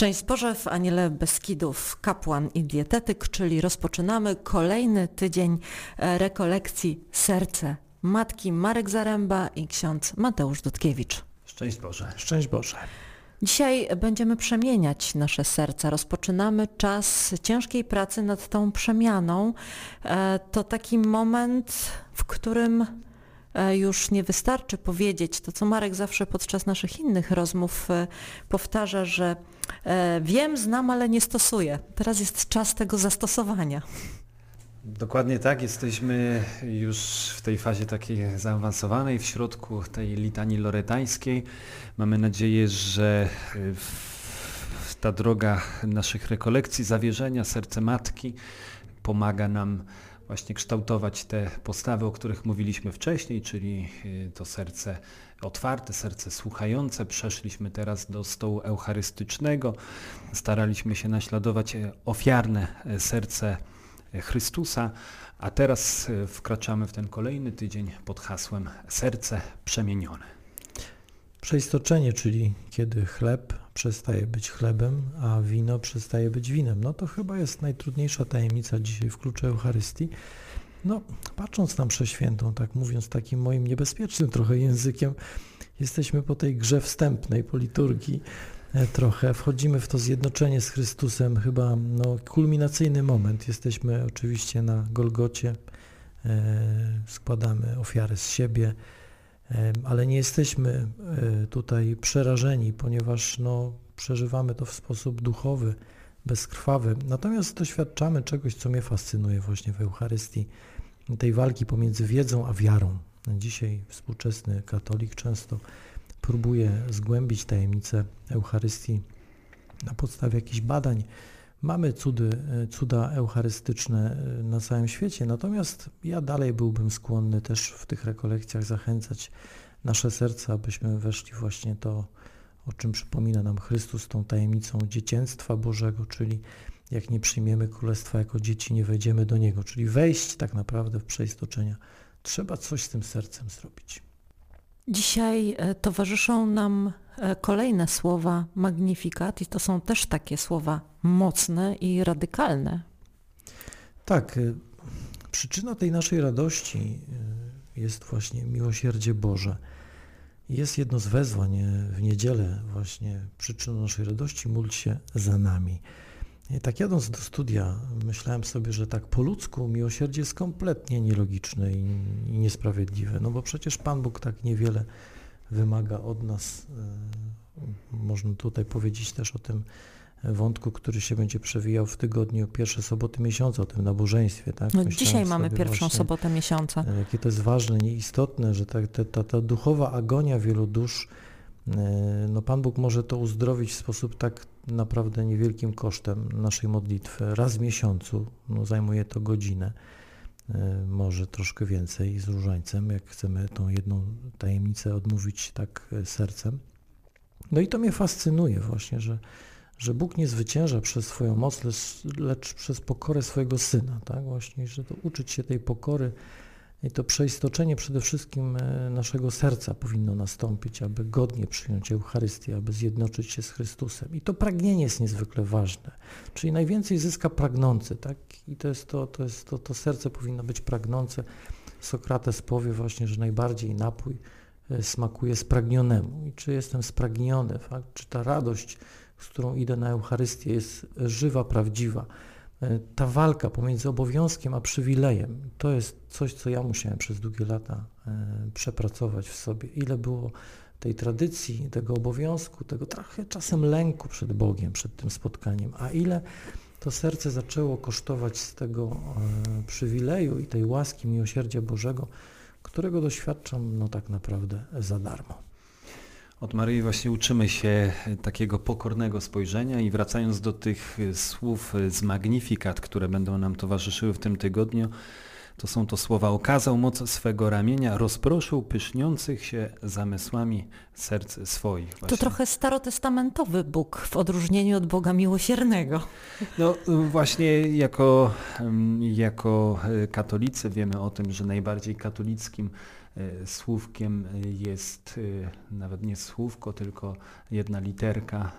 Szczęść Boże w Aniele Beskidów, kapłan i dietetyk, czyli rozpoczynamy kolejny tydzień e, rekolekcji Serce Matki Marek Zaręba i ksiądz Mateusz Dudkiewicz. Szczęść Boże. Szczęść Boże. Dzisiaj będziemy przemieniać nasze serca. Rozpoczynamy czas ciężkiej pracy nad tą przemianą. E, to taki moment, w którym już nie wystarczy powiedzieć to, co Marek zawsze podczas naszych innych rozmów e, powtarza, że e, wiem, znam, ale nie stosuję. Teraz jest czas tego zastosowania. Dokładnie tak, jesteśmy już w tej fazie takiej zaawansowanej, w środku tej litanii loretańskiej. Mamy nadzieję, że ta droga naszych rekolekcji, zawierzenia, serce matki pomaga nam właśnie kształtować te postawy, o których mówiliśmy wcześniej, czyli y, to serce otwarte, serce słuchające. Przeszliśmy teraz do stołu eucharystycznego. Staraliśmy się naśladować e, ofiarne e, serce Chrystusa, a teraz wkraczamy w ten kolejny tydzień pod hasłem Serce przemienione. Przeistoczenie, czyli kiedy chleb przestaje być chlebem, a wino przestaje być winem. No to chyba jest najtrudniejsza tajemnica dzisiaj w kluczu Eucharystii. No, patrząc na mszę świętą, tak mówiąc takim moim niebezpiecznym trochę językiem, jesteśmy po tej grze wstępnej, po liturgii e, trochę. Wchodzimy w to zjednoczenie z Chrystusem, chyba no, kulminacyjny moment. Jesteśmy oczywiście na Golgocie, e, składamy ofiarę z siebie, ale nie jesteśmy e, tutaj przerażeni, ponieważ no, przeżywamy to w sposób duchowy, bezkrwawy. Natomiast doświadczamy czegoś, co mnie fascynuje właśnie w Eucharystii, tej walki pomiędzy wiedzą a wiarą. Dzisiaj współczesny katolik często próbuje zgłębić tajemnicę Eucharystii na podstawie jakichś badań Mamy cudy, cuda eucharystyczne e, na całym świecie, natomiast ja dalej byłbym skłonny też w tych rekolekcjach zachęcać nasze serca, abyśmy weszli właśnie to, o czym przypomina nam Chrystus, tą tajemnicą dziecięctwa Bożego, czyli jak nie przyjmiemy Królestwa jako dzieci, nie wejdziemy do Niego, czyli wejść tak naprawdę w przeistoczenia. Trzeba coś z tym sercem zrobić. Dzisiaj e, towarzyszą nam kolejne słowa magnifikat i to są też takie słowa mocne i radykalne. Tak, e, przyczyna tej naszej radości jest właśnie miłosierdzie Boże. Jest jedno z wezwań w niedzielę właśnie przyczyną naszej radości, módl się za nami. I tak jadąc do studia, myślałem sobie, że tak po ludzku miłosierdzie jest kompletnie nielogiczne i niesprawiedliwe, no bo przecież Pan Bóg tak niewiele wymaga od nas. E, można tutaj powiedzieć też o tym wątku, który się będzie przewijał w tygodniu pierwsze soboty miesiąca, o tym nabożeństwie. Tak? No dzisiaj mamy pierwszą właśnie, sobotę miesiąca. E, jakie to jest ważne, nieistotne, że ta, ta, ta duchowa agonia wielu dusz E, no Pan Bóg może to uzdrowić w sposób tak naprawdę niewielkim kosztem naszej modlitwy. Raz w miesiącu, no zajmuje to godzinę, może troszkę więcej z różańcem, jak chcemy tą jedną tajemnicę odmówić tak e, sercem. No i to mnie fascynuje właśnie, że, że Bóg nie zwycięża przez swoją moc, lecz przez pokorę swojego Syna, tak właśnie, że to uczyć się tej pokory, i to przeistoczenie przede wszystkim e, naszego serca powinno nastąpić, aby godnie przyjąć Eucharystię, aby zjednoczyć się z Chrystusem. I to pragnienie jest niezwykle ważne. Czyli najwięcej zyska pragnący, tak? I to jest to, to, jest to, to serce powinno być pragnące. Sokrates powie właśnie, że najbardziej napój e, smakuje spragnionemu. I czy jestem spragniony, tak? czy ta radość, z którą idę na Eucharystię jest żywa, prawdziwa. E, ta walka pomiędzy obowiązkiem a przywilejem, to jest coś, co ja musiałem przez długie lata e, przepracować w sobie. Ile było tej tradycji, tego obowiązku, tego trochę czasem lęku przed Bogiem, przed tym spotkaniem, a ile to serce zaczęło kosztować z tego e, przywileju i tej łaski miłosierdzia Bożego, którego doświadczam no tak naprawdę za darmo. Od Maryi właśnie uczymy się takiego pokornego spojrzenia i wracając do tych słów z Magnifikat, które będą nam towarzyszyły w tym tygodniu, to są to słowa okazał moc swego ramienia, rozproszył pyszniących się zamysłami serc swoich. Właśnie. To trochę starotestamentowy Bóg w odróżnieniu od Boga miłosiernego. No właśnie jako, jako katolicy wiemy o tym, że najbardziej katolickim słówkiem jest e, nawet nie słówko, tylko jedna literka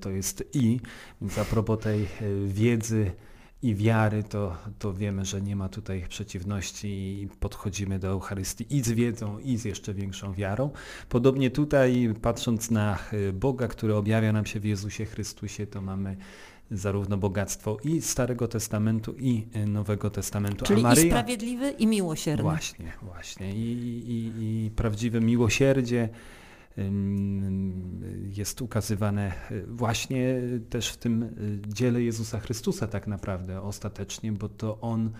to jest i, więc a propos tej wiedzy, i wiary, to, to wiemy, że nie ma tutaj przeciwności i podchodzimy do Eucharystii i z wiedzą, i z jeszcze większą wiarą. Podobnie tutaj, patrząc na e, Boga, który objawia nam się w Jezusie Chrystusie, to mamy zarówno bogactwo i Starego Testamentu, i e, Nowego Testamentu. Czyli Maryja, i sprawiedliwy, i miłosierny. Właśnie, właśnie. I, i, i prawdziwe miłosierdzie, jest ukazywane y, właśnie też w tym y, dziele Jezusa Chrystusa tak naprawdę ostatecznie, bo to On,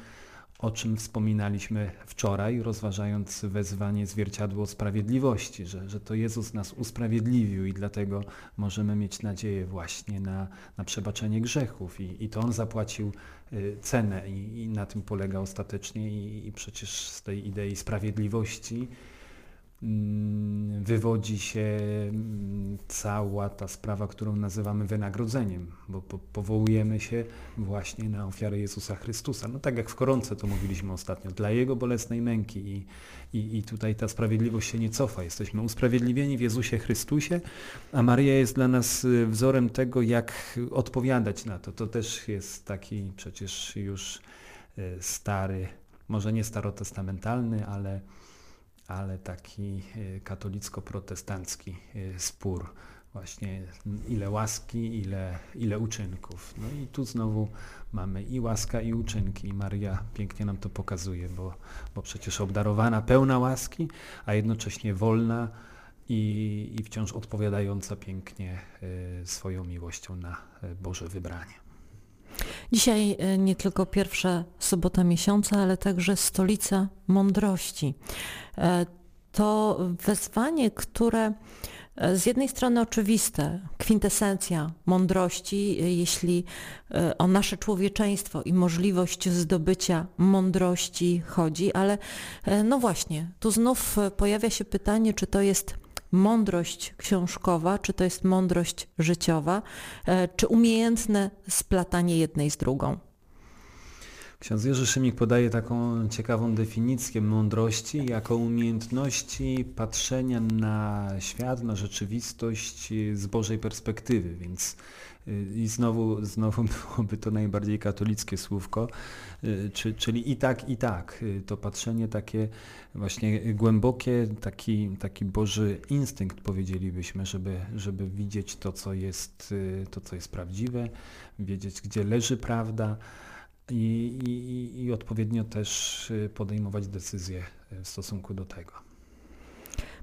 o czym wspominaliśmy wczoraj, rozważając wezwanie zwierciadło sprawiedliwości, że, że to Jezus nas usprawiedliwił i dlatego możemy mieć nadzieję właśnie na, na przebaczenie grzechów. I, i to On zapłacił y, cenę i, i na tym polega ostatecznie i, i przecież z tej idei sprawiedliwości wywodzi się mm, cała ta sprawa, którą nazywamy wynagrodzeniem, bo powołujemy się właśnie na ofiarę Jezusa Chrystusa. No tak jak w koronce to mówiliśmy ostatnio, dla Jego bolesnej męki i, i, i tutaj ta sprawiedliwość się nie cofa. Jesteśmy usprawiedliwieni w Jezusie Chrystusie, a Maria jest dla nas y, wzorem tego, jak odpowiadać na to. To też jest taki przecież już y, stary, może nie starotestamentalny, ale ale taki e, katolicko-protestancki e, spór. Właśnie ile łaski, ile, ile uczynków. No i tu znowu mamy i łaska, i uczynki. I Maria pięknie nam to pokazuje, bo, bo przecież obdarowana, pełna łaski, a jednocześnie wolna i, i wciąż odpowiadająca pięknie e, swoją miłością na Boże wybranie. Dzisiaj nie tylko pierwsza sobota miesiąca, ale także stolica mądrości. E, to wezwanie, które e, z jednej strony oczywiste, kwintesencja mądrości, e, jeśli o nasze człowieczeństwo i możliwość zdobycia mądrości chodzi, ale no właśnie, tu znów pojawia się pytanie, czy to jest mądrość książkowa, czy to jest mądrość życiowa, czy umiejętne splatanie jednej z drugą. Ksiądz Jerzy Szymik podaje taką ciekawą definicję mądrości jako umiejętności patrzenia na świat, na rzeczywistość z Bożej perspektywy, więc y, i znowu, znowu byłoby to najbardziej katolickie słówko, y, czyli i tak, i tak. Y, to patrzenie takie właśnie głębokie, taki, taki Boży instynkt powiedzielibyśmy, żeby, żeby widzieć to co, jest, to, co jest prawdziwe, wiedzieć, gdzie leży prawda, i, i, i odpowiednio też y, podejmować decyzje y, w stosunku do tego.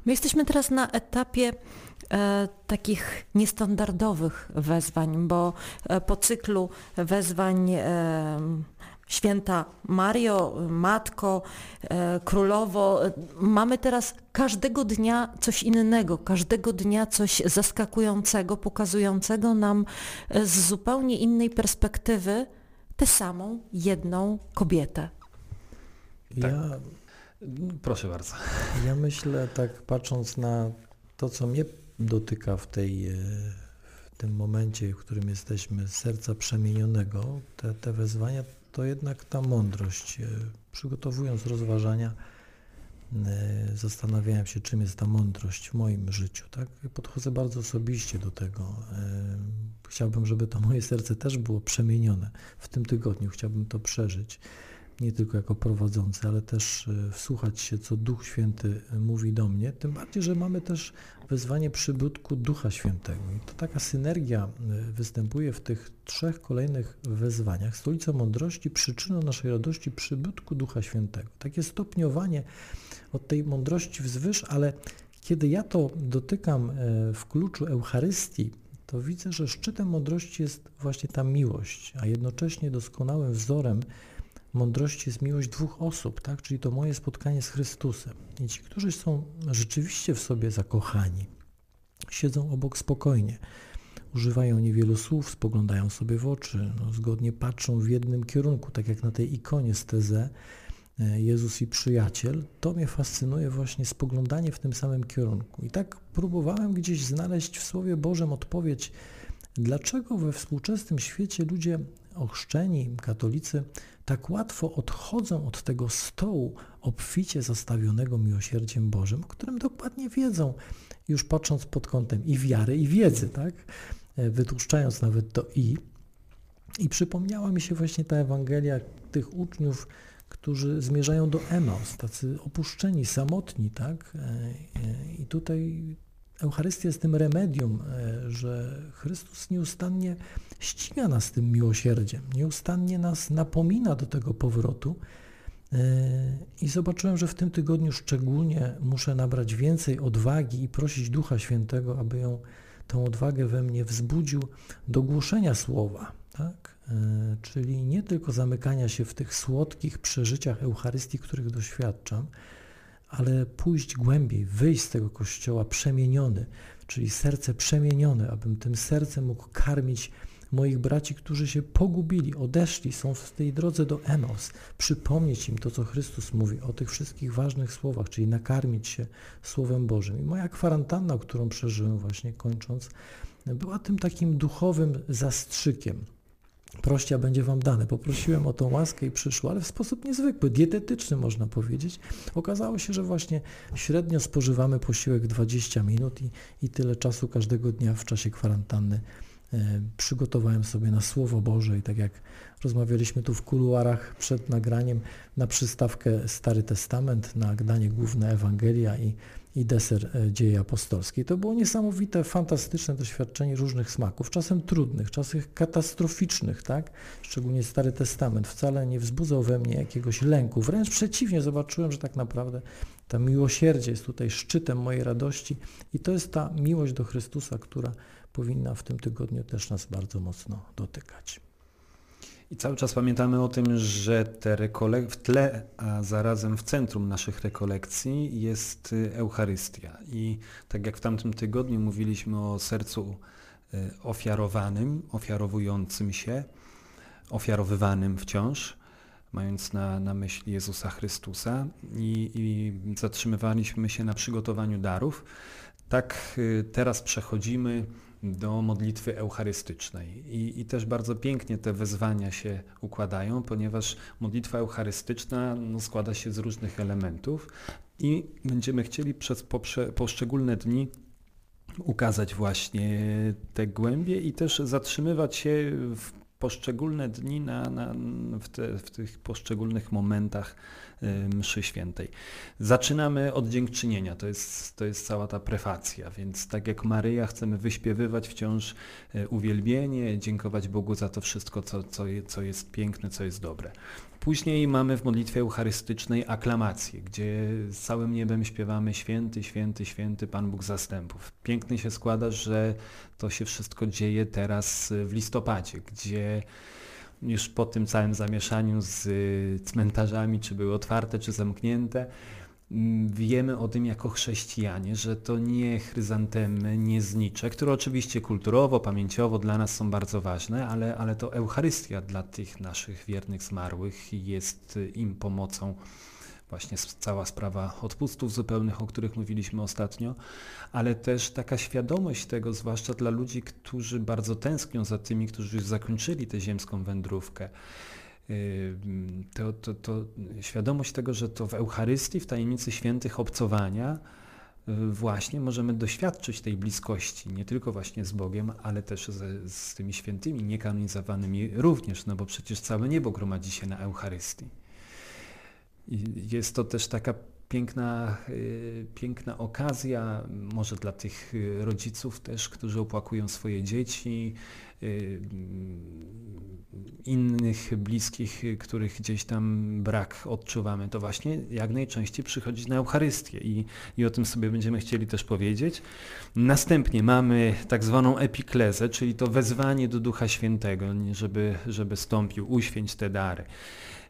My jesteśmy teraz na etapie e, takich niestandardowych wezwań, bo e, po cyklu wezwań e, święta Mario, Matko, e, Królowo, e, mamy teraz każdego dnia coś innego, każdego dnia coś zaskakującego, pokazującego nam e, z zupełnie innej perspektywy, tę samą jedną kobietę. Tak. Ja, Proszę bardzo. Ja myślę, tak patrząc na to, co mnie dotyka w, tej, e, w tym momencie, w którym jesteśmy, serca przemienionego, te, te wezwania, to jednak ta mądrość. E, przygotowując rozważania, zastanawiałem się, czym jest ta mądrość w moim życiu. Tak? Podchodzę bardzo osobiście do tego Chciałbym, żeby to moje serce też było przemienione w tym tygodniu. Chciałbym to przeżyć, nie tylko jako prowadzący, ale też e, wsłuchać się, co Duch Święty mówi do mnie. Tym bardziej, że mamy też wezwanie przybytku Ducha Świętego. I to taka synergia występuje w tych trzech kolejnych wezwaniach. Stolica Mądrości, przyczyną naszej radości przybytku Ducha Świętego. Takie stopniowanie od tej mądrości wzwyż, ale kiedy ja to dotykam w kluczu Eucharystii, to widzę, że szczytem mądrości jest właśnie ta miłość, a jednocześnie doskonałym wzorem mądrości jest miłość dwóch osób, tak? czyli to moje spotkanie z Chrystusem. I ci, którzy są rzeczywiście w sobie zakochani, siedzą obok spokojnie, używają niewielu słów, spoglądają sobie w oczy, no, zgodnie patrzą w jednym kierunku, tak jak na tej ikonie z Teze, E, Jezus i przyjaciel, to mnie fascynuje właśnie spoglądanie w tym samym kierunku. I tak próbowałem gdzieś znaleźć w Słowie Bożym odpowiedź, dlaczego we współczesnym świecie ludzie ochrzczeni, katolicy, tak łatwo odchodzą od tego stołu obficie zastawionego miłosierdziem Bożym, o którym dokładnie wiedzą, już patrząc pod kątem i wiary, i wiedzy, tak? wytłuszczając nawet to i. I przypomniała mi się właśnie ta Ewangelia tych uczniów, którzy zmierzają do Emaus, tacy opuszczeni, samotni, tak? I tutaj Eucharystia jest tym remedium, że Chrystus nieustannie ściga nas tym miłosierdziem, nieustannie nas napomina do tego powrotu. I zobaczyłem, że w tym tygodniu szczególnie muszę nabrać więcej odwagi i prosić Ducha Świętego, aby ją, tę odwagę we mnie wzbudził do głoszenia słowa, tak? czyli nie tylko zamykania się w tych słodkich przeżyciach Eucharystii, których doświadczam, ale pójść głębiej, wyjść z tego kościoła przemieniony, czyli serce przemienione, abym tym sercem mógł karmić moich braci, którzy się pogubili, odeszli, są w tej drodze do Emos, przypomnieć im to, co Chrystus mówi o tych wszystkich ważnych słowach, czyli nakarmić się Słowem Bożym. I moja kwarantanna, którą przeżyłem właśnie kończąc, była tym takim duchowym zastrzykiem. Prościa będzie Wam dane. Poprosiłem o tą łaskę i przyszło, ale w sposób niezwykły, dietetyczny można powiedzieć. Okazało się, że właśnie średnio spożywamy posiłek 20 minut i, i tyle czasu każdego dnia w czasie kwarantanny przygotowałem sobie na Słowo Boże i tak jak rozmawialiśmy tu w kuluarach przed nagraniem, na przystawkę Stary Testament, na danie główne Ewangelia i, i deser e, dzieje apostolskiej. To było niesamowite, fantastyczne doświadczenie różnych smaków, czasem trudnych, czasem katastroficznych, tak? Szczególnie Stary Testament wcale nie wzbudzał we mnie jakiegoś lęku, wręcz przeciwnie, zobaczyłem, że tak naprawdę ta miłosierdzie jest tutaj szczytem mojej radości i to jest ta miłość do Chrystusa, która powinna w tym tygodniu też nas bardzo mocno dotykać. I cały czas pamiętamy o tym, że te w tle, a zarazem w centrum naszych rekolekcji jest y, Eucharystia. I tak jak w tamtym tygodniu mówiliśmy o sercu y, ofiarowanym, ofiarowującym się, ofiarowywanym wciąż, mając na, na myśli Jezusa Chrystusa i, i zatrzymywaliśmy się na przygotowaniu darów, tak y, teraz przechodzimy do modlitwy eucharystycznej. I, I, też bardzo pięknie te wezwania się układają, ponieważ modlitwa eucharystyczna no, składa się z różnych elementów i będziemy chcieli przez poprze, poszczególne dni ukazać właśnie te głębie i też zatrzymywać się w poszczególne dni na, na, w, te, w tych poszczególnych momentach mszy świętej. Zaczynamy od dziękczynienia, to jest, to jest cała ta prefacja, więc tak jak Maryja chcemy wyśpiewywać wciąż y, uwielbienie, dziękować Bogu za to wszystko, co, co, co jest piękne, co jest dobre. Później mamy w modlitwie eucharystycznej aklamację, gdzie z całym niebem śpiewamy święty, święty, święty Pan Bóg zastępów. Pięknie się składa, że to się wszystko dzieje teraz w listopadzie, gdzie już po tym całym zamieszaniu z cmentarzami, czy były otwarte, czy zamknięte, wiemy o tym jako chrześcijanie, że to nie chryzantemy, nie znicze, które oczywiście kulturowo, pamięciowo dla nas są bardzo ważne, ale, ale to Eucharystia dla tych naszych wiernych zmarłych jest im pomocą. Właśnie cała sprawa odpustów zupełnych, o których mówiliśmy ostatnio, ale też taka świadomość tego, zwłaszcza dla ludzi, którzy bardzo tęsknią za tymi, którzy już zakończyli tę ziemską wędrówkę to, to, to świadomość tego, że to w Eucharystii, w tajemnicy świętych obcowania y, właśnie możemy doświadczyć tej bliskości, nie tylko właśnie z Bogiem, ale też z, z tymi świętymi niekanonizowanymi również, no bo przecież całe niebo gromadzi się na Eucharystii. Jest to też taka piękna, y, piękna okazja, może dla tych y, rodziców też, którzy opłakują swoje dzieci, innych bliskich, których gdzieś tam brak odczuwamy, to właśnie jak najczęściej przychodzić na Eucharystię i, i o tym sobie będziemy chcieli też powiedzieć. Następnie mamy tak zwaną epiklezę, czyli to wezwanie do Ducha Świętego, żeby, żeby stąpił, uświęć te dary.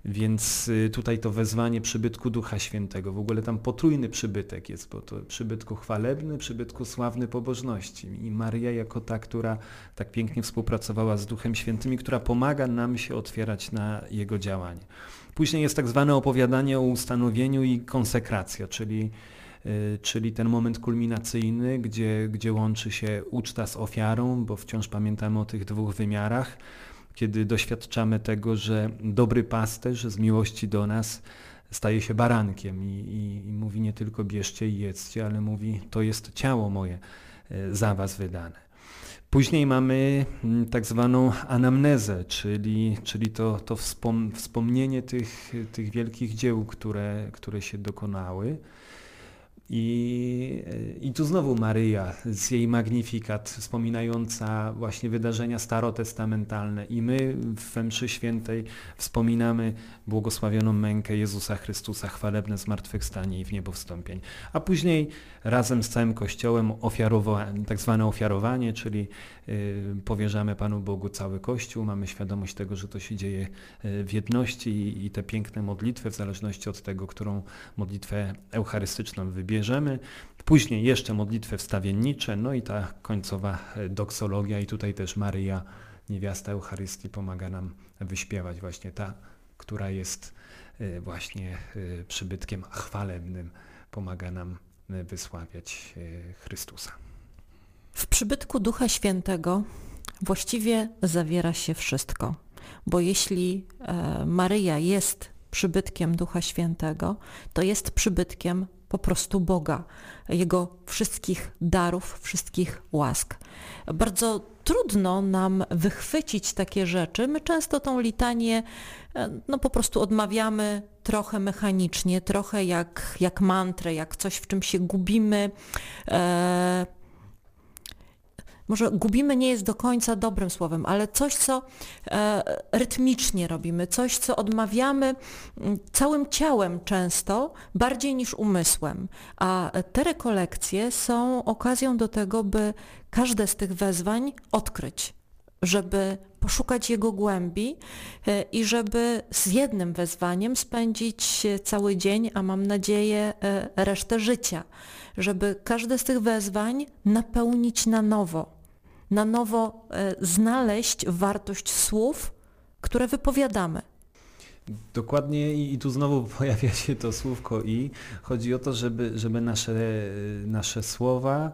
Więc y, tutaj to wezwanie przybytku Ducha Świętego, w ogóle tam potrójny przybytek jest, bo to przybytku chwalebny, przybytku sławny pobożności. I Maria jako ta, która tak pięknie współpracowała z Duchem Świętym i która pomaga nam się otwierać na Jego działanie. Później jest tak zwane opowiadanie o ustanowieniu i konsekracja, czyli y, czyli ten moment kulminacyjny, gdzie, gdzie łączy się uczta z ofiarą, bo wciąż pamiętamy o tych dwóch wymiarach, kiedy doświadczamy tego, że dobry pasterz z miłości do nas staje się barankiem i, i, i mówi nie tylko bierzcie i jedzcie, ale mówi to jest ciało moje e, za was wydane. Później mamy mm, tak zwaną anamnezę, czyli, czyli to, to wspom wspomnienie tych, tych wielkich dzieł, które, które się dokonały. I, I tu znowu Maryja z jej magnifikat, wspominająca właśnie wydarzenia starotestamentalne. I my w mszy świętej wspominamy błogosławioną mękę Jezusa Chrystusa, chwalebne zmartwychwstanie i w niebo wstąpień. A później razem z całym Kościołem ofiarowanie, tak zwane ofiarowanie, czyli powierzamy Panu Bogu cały Kościół, mamy świadomość tego, że to się dzieje y, w jedności i, te piękne modlitwy, w zależności od tego, którą modlitwę eucharystyczną wybierzemy. Później jeszcze modlitwy wstawiennicze, no i ta końcowa y, doksologia i tutaj też Maryja, niewiasta Eucharystii, pomaga nam wyśpiewać właśnie ta, która jest właśnie przybytkiem chwalebnym, pomaga nam wysławiać Chrystusa. W przybytku Ducha Świętego właściwie zawiera się wszystko, bo jeśli e, Maryja jest przybytkiem Ducha Świętego, to jest przybytkiem po prostu Boga, Jego wszystkich darów, wszystkich łask. Bardzo trudno nam wychwycić takie rzeczy. My często tą litanię e, no, po prostu odmawiamy trochę mechanicznie, trochę jak, jak mantrę, jak coś, w czym się gubimy. E, może gubimy nie jest do końca dobrym słowem, ale coś, co e, rytmicznie robimy, coś, co odmawiamy całym ciałem często, bardziej niż umysłem. A te rekolekcje są okazją do tego, by każde z tych wezwań odkryć, żeby poszukać jego głębi e, i żeby z jednym wezwaniem spędzić cały dzień, a mam nadzieję e, resztę życia, żeby każde z tych wezwań napełnić na nowo, na nowo e, znaleźć wartość słów, które wypowiadamy. Dokładnie i, i, tu znowu pojawia się to słówko i. Chodzi o to, żeby, żeby nasze, nasze słowa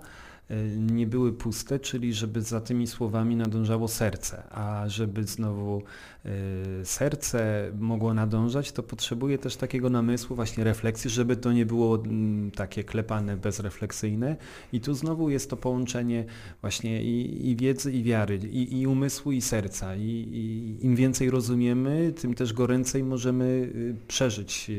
nie były puste, czyli żeby za tymi słowami nadążało serce, a żeby znowu y, serce mogło nadążać, to potrzebuje też takiego namysłu, właśnie refleksji, żeby to nie było mm, takie klepane, bezrefleksyjne. I tu znowu jest to połączenie właśnie i, i wiedzy, i wiary, i, i umysłu, i serca. I, I, im więcej rozumiemy, tym też goręcej możemy y, przeżyć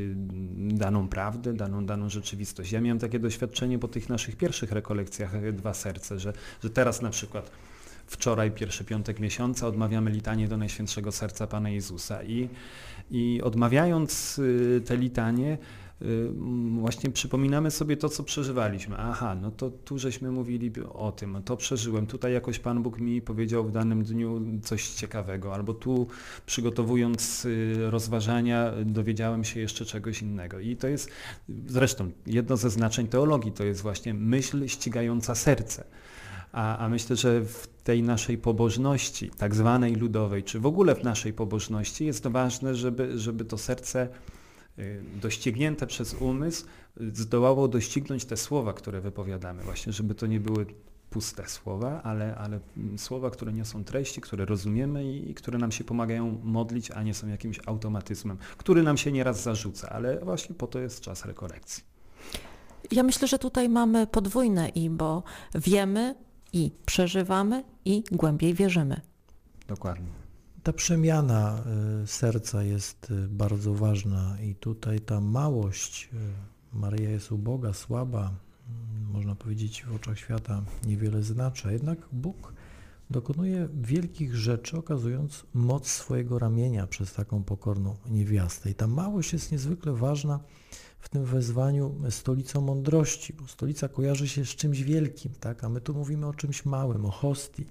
daną prawdę, daną, daną rzeczywistość. Ja miałem takie doświadczenie po tych naszych pierwszych rekolekcjach dwa serce, że, że teraz na przykład wczoraj, pierwszy piątek miesiąca, odmawiamy litanie do Najświętszego Serca Pana Jezusa. I, i odmawiając y, te litanie, właśnie przypominamy sobie to, co przeżywaliśmy. Aha, no to tu żeśmy mówili o tym, to przeżyłem, tutaj jakoś Pan Bóg mi powiedział w danym dniu coś ciekawego, albo tu przygotowując y, rozważania dowiedziałem się jeszcze czegoś innego. I to jest zresztą jedno ze znaczeń teologii, to jest właśnie myśl ścigająca serce. A, a myślę, że w tej naszej pobożności, tak zwanej ludowej, czy w ogóle w naszej pobożności jest ważne, żeby, żeby to serce y, doścignięte przez umysł zdołało doścignąć te słowa, które wypowiadamy. Właśnie, żeby to nie były puste słowa, ale, ale słowa, które niosą treści, które rozumiemy i, i, które nam się pomagają modlić, a nie są jakimś automatyzmem, który nam się nieraz zarzuca, ale właśnie po to jest czas rekolekcji. Ja myślę, że tutaj mamy podwójne i, bo wiemy, i przeżywamy i głębiej wierzymy. Dokładnie. Ta przemiana y, serca jest y, bardzo ważna i tutaj ta małość, y, Maryja jest uboga, słaba, mm, można powiedzieć w oczach świata niewiele znaczy, jednak Bóg dokonuje wielkich rzeczy, okazując moc swojego ramienia przez taką pokorną niewiastę. I ta małość jest niezwykle ważna w tym wezwaniu stolicą mądrości, bo stolica kojarzy się z czymś wielkim, tak? a my tu mówimy o czymś małym, o hostii.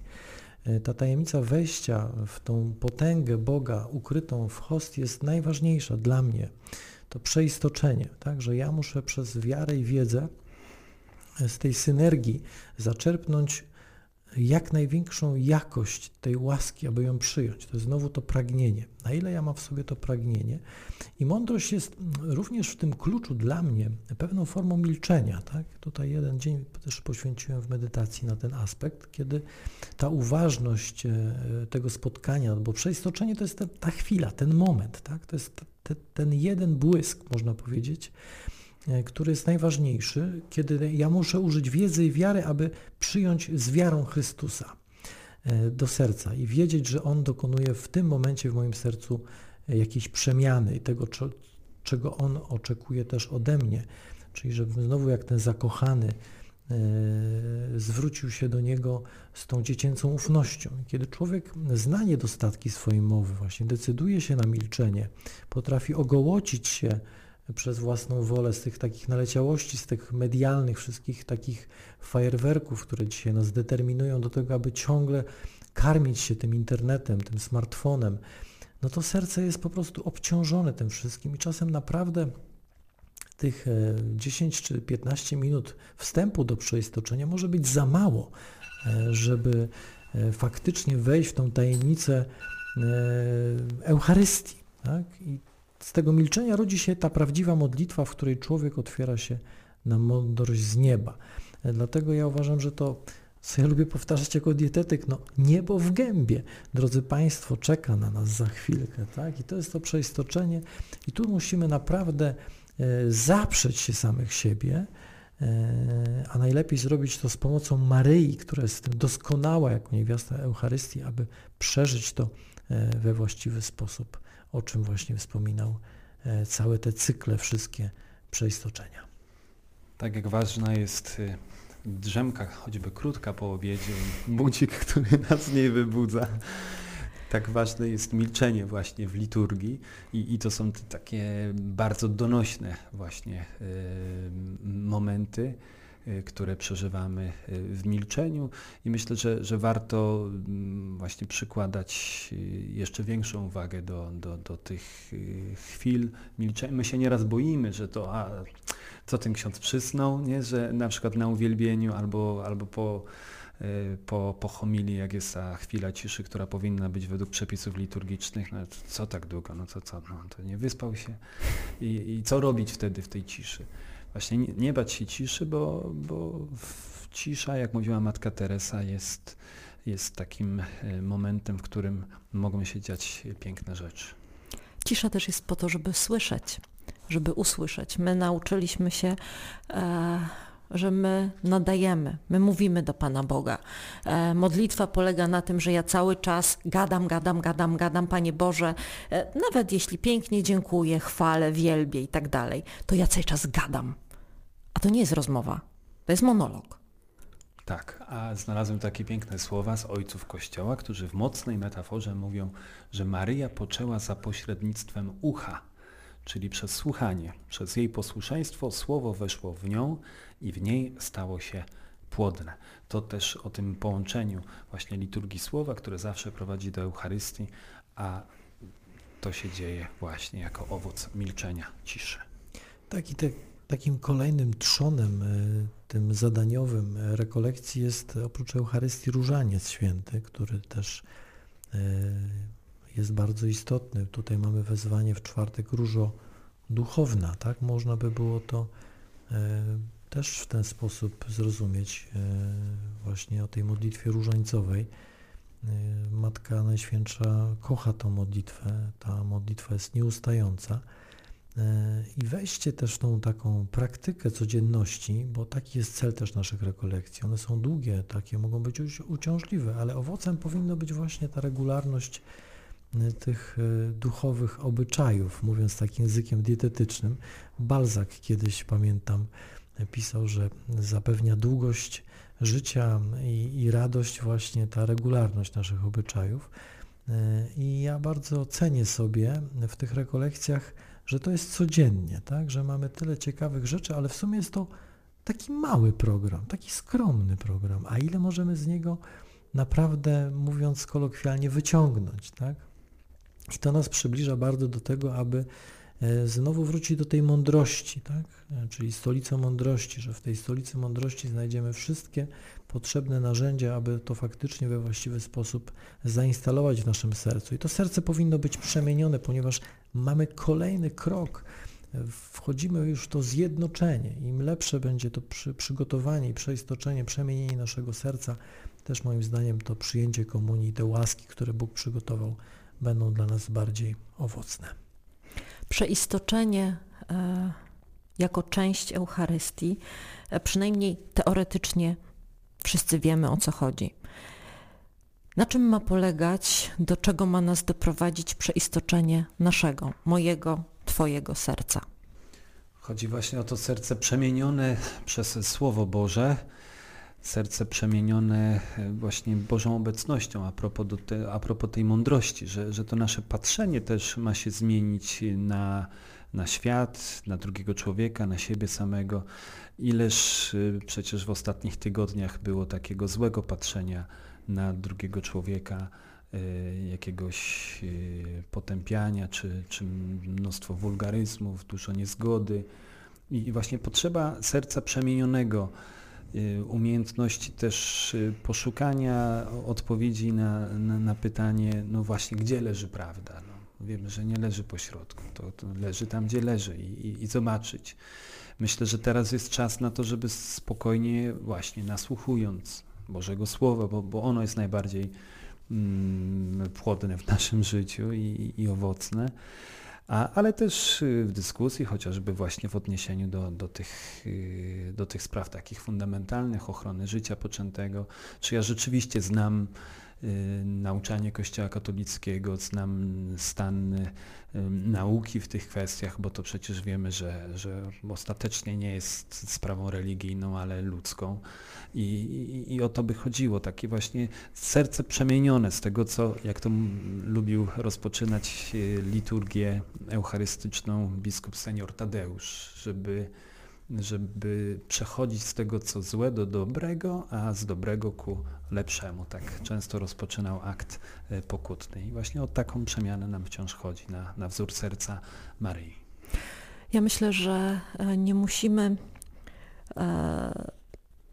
E, ta tajemnica wejścia w tą potęgę Boga ukrytą w host jest najważniejsza dla mnie. To przeistoczenie, tak? że ja muszę przez wiarę i wiedzę z tej synergii zaczerpnąć jak największą jakość tej łaski, aby ją przyjąć. To jest znowu to pragnienie. Na ile ja mam w sobie to pragnienie? I mądrość jest również w tym kluczu dla mnie pewną formą milczenia. Tak? Tutaj jeden dzień też poświęciłem w medytacji na ten aspekt, kiedy ta uważność e, tego spotkania, bo przeistoczenie to jest ta, ta chwila, ten moment, tak? to jest te, ten jeden błysk, można powiedzieć, który jest najważniejszy, kiedy ja muszę użyć wiedzy i wiary, aby przyjąć z wiarą Chrystusa. do serca i wiedzieć, że On dokonuje w tym momencie w moim sercu jakiejś przemiany i tego, czego On oczekuje też ode mnie. Czyli żebym znowu jak ten zakochany zwrócił się do Niego z tą dziecięcą ufnością. Kiedy człowiek zna niedostatki swojej mowy, właśnie decyduje się na milczenie, potrafi ogołocić się przez własną wolę z tych takich naleciałości, z tych medialnych wszystkich takich fajerwerków, które dzisiaj nas determinują do tego, aby ciągle karmić się tym internetem, tym smartfonem, no to serce jest po prostu obciążone tym wszystkim i czasem naprawdę tych 10 e, czy 15 minut wstępu do przeistoczenia może być za mało, e, żeby e, faktycznie wejść w tą tajemnicę Eucharystii. Tak? I z tego milczenia rodzi się ta prawdziwa modlitwa, w której człowiek otwiera się na mądrość z nieba. Dlatego ja uważam, że to, co ja lubię powtarzać jako dietetyk, no niebo w gębie. Drodzy Państwo, czeka na nas za chwilkę, tak? I to jest to przeistoczenie i tu musimy naprawdę e, zaprzeć się samych siebie, e, a najlepiej zrobić to z pomocą Maryi, która jest doskonała jako niewiasta Eucharystii, aby przeżyć to e, we właściwy sposób o czym właśnie wspominał e, całe te cykle, wszystkie przeistoczenia. Tak jak ważna jest y, drzemka, choćby krótka po obiedzie, budzik, który nas nie wybudza. Tak ważne jest milczenie właśnie w liturgii i, i to są te takie bardzo donośne właśnie y, momenty, które przeżywamy y, w milczeniu i myślę, że, że warto mm, właśnie przykładać y, jeszcze większą uwagę do, do, do tych chwil milczenia. My się nieraz boimy, że to a, co ten ksiądz przysnął, nie? że na przykład na uwielbieniu albo, albo po, po, po homilii, jak jest ta chwila ciszy, która powinna być według przepisów liturgicznych, no co tak długo, no co, co, no to nie wyspał się i, i co robić wtedy w tej ciszy właśnie nie, nie bać się ciszy, bo, bo cisza, jak mówiła matka Teresa, jest, jest takim e, momentem, w którym mogą się dziać piękne rzeczy. Cisza też jest po to, żeby słyszeć, żeby usłyszeć. My nauczyliśmy się e, że my nadajemy, my mówimy do Pana Boga. E, modlitwa polega na tym, że ja cały czas gadam, gadam, gadam, gadam, Panie Boże, e, nawet jeśli pięknie dziękuję, chwalę, wielbię i tak dalej, to ja cały czas gadam. A to nie jest rozmowa, to jest monolog. Tak, a znalazłem takie piękne słowa z ojców Kościoła, którzy w mocnej metaforze mówią, że Maryja poczęła za pośrednictwem ucha, czyli przez słuchanie. Przez jej posłuszeństwo słowo weszło w nią i w niej stało się płodne. To też o tym połączeniu właśnie liturgii słowa, które zawsze prowadzi do Eucharystii, a to się dzieje właśnie jako owoc milczenia, ciszy. Tak i te Takim kolejnym trzonem, e, tym zadaniowym rekolekcji jest oprócz Eucharystii Różaniec Święty, który też e, jest bardzo istotny. Tutaj mamy wezwanie w czwartek różo duchowna, tak? Można by było to e, też w ten sposób zrozumieć właśnie o tej modlitwie różańcowej. Matka Najświętsza kocha tą modlitwę, ta modlitwa jest nieustająca. E, i wejście też tą taką praktykę codzienności, bo taki jest cel też naszych rekolekcji. One są długie, takie mogą być uciążliwe, ale owocem powinno być właśnie ta regularność e, tych e, duchowych obyczajów, mówiąc takim językiem dietetycznym. Balzak kiedyś, pamiętam, pisał, że zapewnia długość życia i, i radość właśnie ta regularność naszych obyczajów. I ja bardzo cenię sobie w tych rekolekcjach że to jest codziennie, tak? że mamy tyle ciekawych rzeczy, ale w sumie jest to taki mały program, taki skromny program, a ile możemy z niego naprawdę, mówiąc kolokwialnie, wyciągnąć. Tak? I to nas przybliża bardzo do tego, aby e, znowu wrócić do tej mądrości, tak? E, czyli stolica mądrości, że w tej stolicy mądrości znajdziemy wszystkie potrzebne narzędzia, aby to faktycznie we właściwy sposób zainstalować w naszym sercu. I to serce powinno być przemienione, ponieważ mamy kolejny krok. Wchodzimy już w to zjednoczenie. Im lepsze będzie to przy, przygotowanie i przeistoczenie, przemienienie naszego serca, też moim zdaniem to przyjęcie komunii, te łaski, które Bóg przygotował, będą dla nas bardziej owocne. Przeistoczenie e, jako część Eucharystii, e, przynajmniej teoretycznie wszyscy wiemy o co chodzi. Na czym ma polegać, do czego ma nas doprowadzić przeistoczenie naszego, mojego, Twojego serca? Chodzi właśnie o to serce przemienione przez Słowo Boże, serce przemienione e, właśnie Bożą obecnością a propos, te, a propos tej mądrości, że, że to nasze patrzenie też ma się zmienić na, na świat, na drugiego człowieka, na siebie samego. Ileż e, przecież w ostatnich tygodniach było takiego złego patrzenia na drugiego człowieka, e, jakiegoś potępiania, czy, czy mnóstwo wulgaryzmów, dużo niezgody. I właśnie potrzeba serca przemienionego, Y, umiejętności też y, poszukania odpowiedzi na, na, na, pytanie, no właśnie, gdzie leży prawda. No, wiemy, że nie leży po środku, to, to leży tam, gdzie leży i, i, i, zobaczyć. Myślę, że teraz jest czas na to, żeby spokojnie właśnie nasłuchując Bożego Słowa, bo, bo ono jest najbardziej mm, płodne w naszym życiu i, i owocne, ale też y, w dyskusji, chociażby właśnie w odniesieniu do, do, tych, y, do tych spraw takich fundamentalnych, ochrony życia poczętego, czy ja rzeczywiście znam y, nauczanie Kościoła katolickiego, znam stan nauki w tych kwestiach, bo to przecież wiemy, że, że ostatecznie nie jest sprawą religijną, ale ludzką. I, i, I, o to by chodziło, takie właśnie serce przemienione z tego, co, jak to lubił rozpoczynać e, liturgię eucharystyczną biskup senior Tadeusz, żeby, żeby przechodzić z tego, co złe do dobrego, a z dobrego ku lepszemu. Tak często rozpoczynał akt e, pokutny. I właśnie o taką przemianę nam wciąż chodzi, na, na wzór serca Maryi. Ja myślę, że e, nie musimy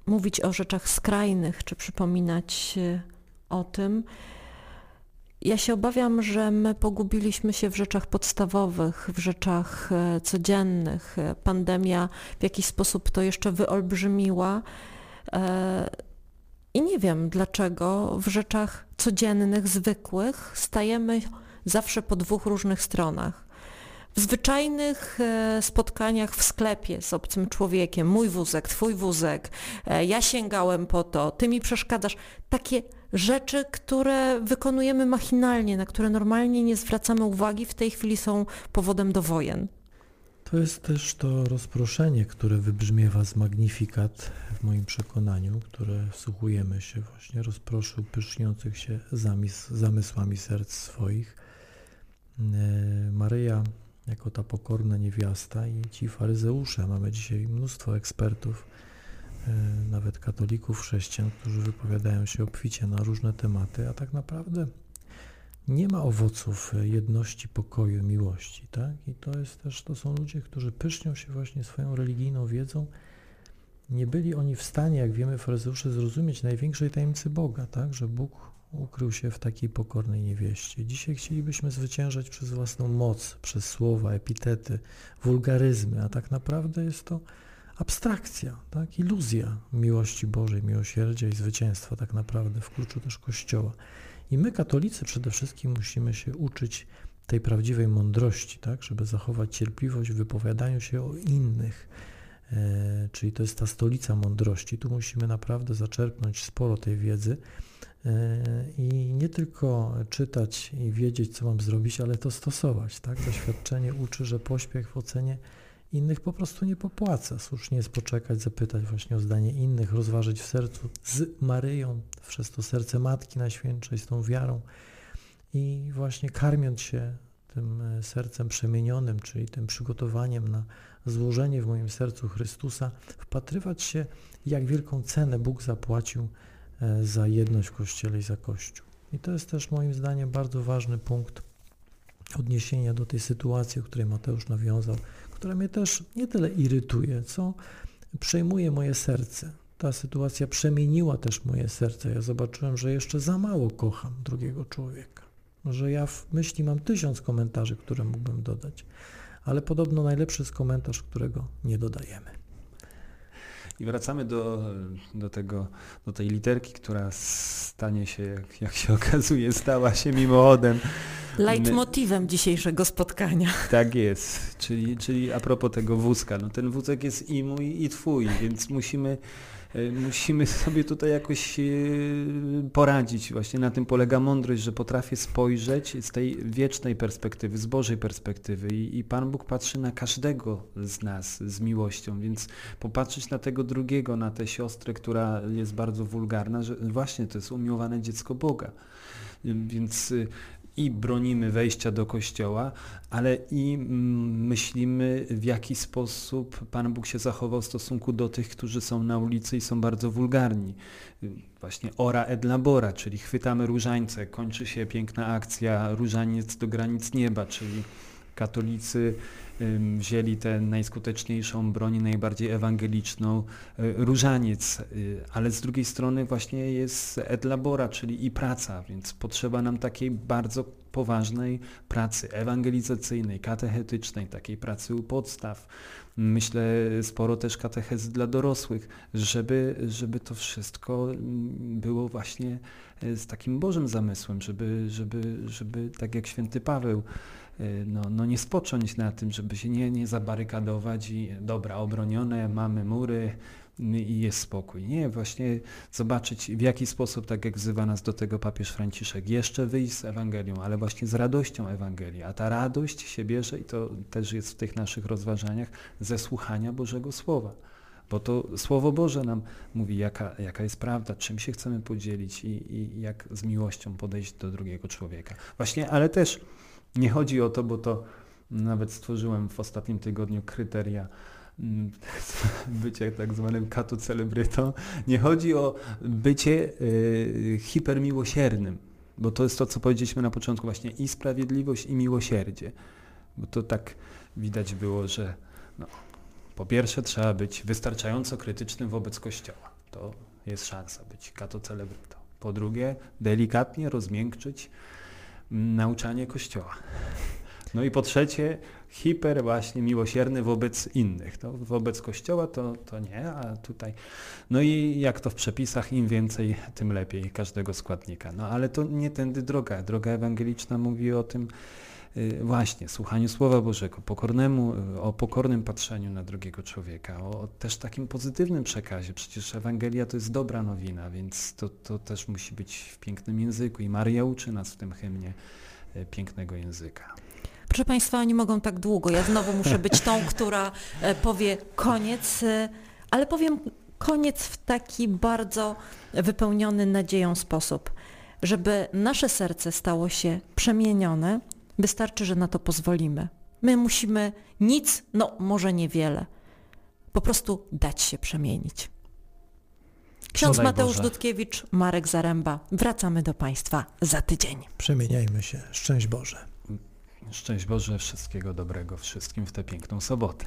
mówić o rzeczach skrajnych, czy przypominać o tym. Ja się obawiam, że my pogubiliśmy się w rzeczach podstawowych, w rzeczach e, codziennych. Pandemia w jakiś sposób to jeszcze wyolbrzymiła. E, I nie wiem dlaczego w rzeczach codziennych, zwykłych stajemy zawsze po dwóch różnych stronach w zwyczajnych e, spotkaniach w sklepie z obcym człowiekiem, mój wózek, twój wózek, e, ja sięgałem po to, ty mi przeszkadzasz, takie rzeczy, które wykonujemy machinalnie, na które normalnie nie zwracamy uwagi, w tej chwili są powodem do wojen. To jest też to rozproszenie, które wybrzmiewa z Magnifikat w moim przekonaniu, które wsłuchujemy się właśnie, rozproszył pyszniących się zamysł, zamysłami serc swoich. E, Maryja jako ta pokorna niewiasta i ci faryzeusze. Mamy dzisiaj mnóstwo ekspertów, nawet katolików, chrześcijan, którzy wypowiadają się obficie na różne tematy, a tak naprawdę nie ma owoców jedności, pokoju, miłości, tak? I to jest też, to są ludzie, którzy pysznią się właśnie swoją religijną wiedzą. Nie byli oni w stanie, jak wiemy, faryzeusze, zrozumieć największej tajemnicy Boga, tak? Że Bóg ukrył się w takiej pokornej niewieście. Dzisiaj chcielibyśmy zwyciężać przez własną moc, przez słowa, epitety, wulgaryzmy, a tak naprawdę jest to abstrakcja, tak? iluzja miłości Bożej, miłosierdzia i zwycięstwa tak naprawdę w kluczu też Kościoła. I my, katolicy, przede wszystkim musimy się uczyć tej prawdziwej mądrości, tak? żeby zachować cierpliwość w wypowiadaniu się o innych, e, czyli to jest ta stolica mądrości. Tu musimy naprawdę zaczerpnąć sporo tej wiedzy, E, i nie tylko czytać i wiedzieć, co mam zrobić, ale to stosować. Tak? Doświadczenie uczy, że pośpiech w ocenie innych po prostu nie popłaca. Słusznie jest poczekać, zapytać właśnie o zdanie innych, rozważyć w sercu z Maryją, przez to serce Matki Najświętszej, z tą wiarą i właśnie karmiąc się tym e, sercem przemienionym, czyli tym przygotowaniem na złożenie w moim sercu Chrystusa, wpatrywać się, jak wielką cenę Bóg zapłacił E, za jedność w Kościele i za Kościół. I to jest też moim zdaniem bardzo ważny punkt odniesienia do tej sytuacji, o której Mateusz nawiązał, która mnie też nie tyle irytuje, co przejmuje moje serce. Ta sytuacja przemieniła też moje serce. Ja zobaczyłem, że jeszcze za mało kocham drugiego człowieka, że ja w myśli mam tysiąc komentarzy, które mógłbym dodać, ale podobno najlepszy jest komentarz, którego nie dodajemy. I wracamy do, do, tego, do tej literki, która stanie się, jak, jak się okazuje, stała się mimochodem. Leitmotywem dzisiejszego spotkania. Tak jest, czyli, czyli a propos tego wózka, no ten wózek jest i mój i twój, więc musimy E, musimy sobie tutaj jakoś e, poradzić. Właśnie na tym polega mądrość, że potrafię spojrzeć z tej wiecznej perspektywy, z Bożej perspektywy i, i Pan Bóg patrzy na każdego z nas z miłością, więc popatrzeć na tego drugiego, na tę siostrę, która jest bardzo wulgarna, że właśnie to jest umiłowane dziecko Boga. Więc i bronimy wejścia do kościoła, ale i mm, myślimy, w jaki sposób Pan Bóg się zachował w stosunku do tych, którzy są na ulicy i są bardzo wulgarni. Właśnie ora et labora, czyli chwytamy różańce, kończy się piękna akcja różaniec do granic nieba, czyli katolicy wzięli tę najskuteczniejszą broń, najbardziej ewangeliczną, y, różaniec, y, ale z drugiej strony właśnie jest et labora, czyli i praca, więc potrzeba nam takiej bardzo poważnej pracy ewangelizacyjnej, katechetycznej, takiej pracy u podstaw. Myślę sporo też katechezy dla dorosłych, żeby, żeby to wszystko mm, było właśnie y, z takim Bożym zamysłem, żeby, żeby, żeby tak jak święty Paweł no, no nie spocząć na tym, żeby się nie, nie zabarykadować i dobra, obronione, mamy mury i jest spokój. Nie, właśnie zobaczyć w jaki sposób, tak jak wzywa nas do tego papież Franciszek, jeszcze wyjść z Ewangelią, ale właśnie z radością Ewangelii. A ta radość się bierze, i to też jest w tych naszych rozważaniach, ze słuchania Bożego Słowa. Bo to Słowo Boże nam mówi, jaka, jaka jest prawda, czym się chcemy podzielić i, i jak z miłością podejść do drugiego człowieka. Właśnie, ale też nie chodzi o to, bo to nawet stworzyłem w ostatnim tygodniu kryteria mm, bycie tak zwanym katu celebrytą. Nie chodzi o bycie y, hipermiłosiernym, bo to jest to, co powiedzieliśmy na początku właśnie i sprawiedliwość, i miłosierdzie. Bo to tak widać było, że no, po pierwsze trzeba być wystarczająco krytycznym wobec Kościoła. To jest szansa być katocelebrystą. Po drugie, delikatnie rozmiękczyć nauczanie Kościoła. No i po trzecie, hiper właśnie miłosierny wobec innych. To wobec Kościoła to, to nie, a tutaj... No i jak to w przepisach, im więcej, tym lepiej każdego składnika. No ale to nie tędy droga. Droga ewangeliczna mówi o tym, właśnie słuchaniu Słowa Bożego, pokornemu, y, o pokornym patrzeniu na drugiego człowieka, o też takim pozytywnym przekazie. Przecież Ewangelia to jest dobra nowina, więc to, to też musi być w pięknym języku i Maria uczy nas w tym hymnie y, pięknego języka. Proszę Państwa, oni mogą tak długo. Ja znowu muszę być tą, która e, powie koniec, ale powiem koniec w taki bardzo wypełniony nadzieją sposób, żeby nasze serce stało się przemienione Wystarczy, że na to pozwolimy. My musimy nic, no może niewiele, po prostu dać się przemienić. Ksiądz Mateusz Boże. Dudkiewicz, Marek Zaręba. Wracamy do Państwa za tydzień. Przemieniajmy się. Szczęść Boże. Szczęść Boże, wszystkiego dobrego wszystkim w tę piękną sobotę.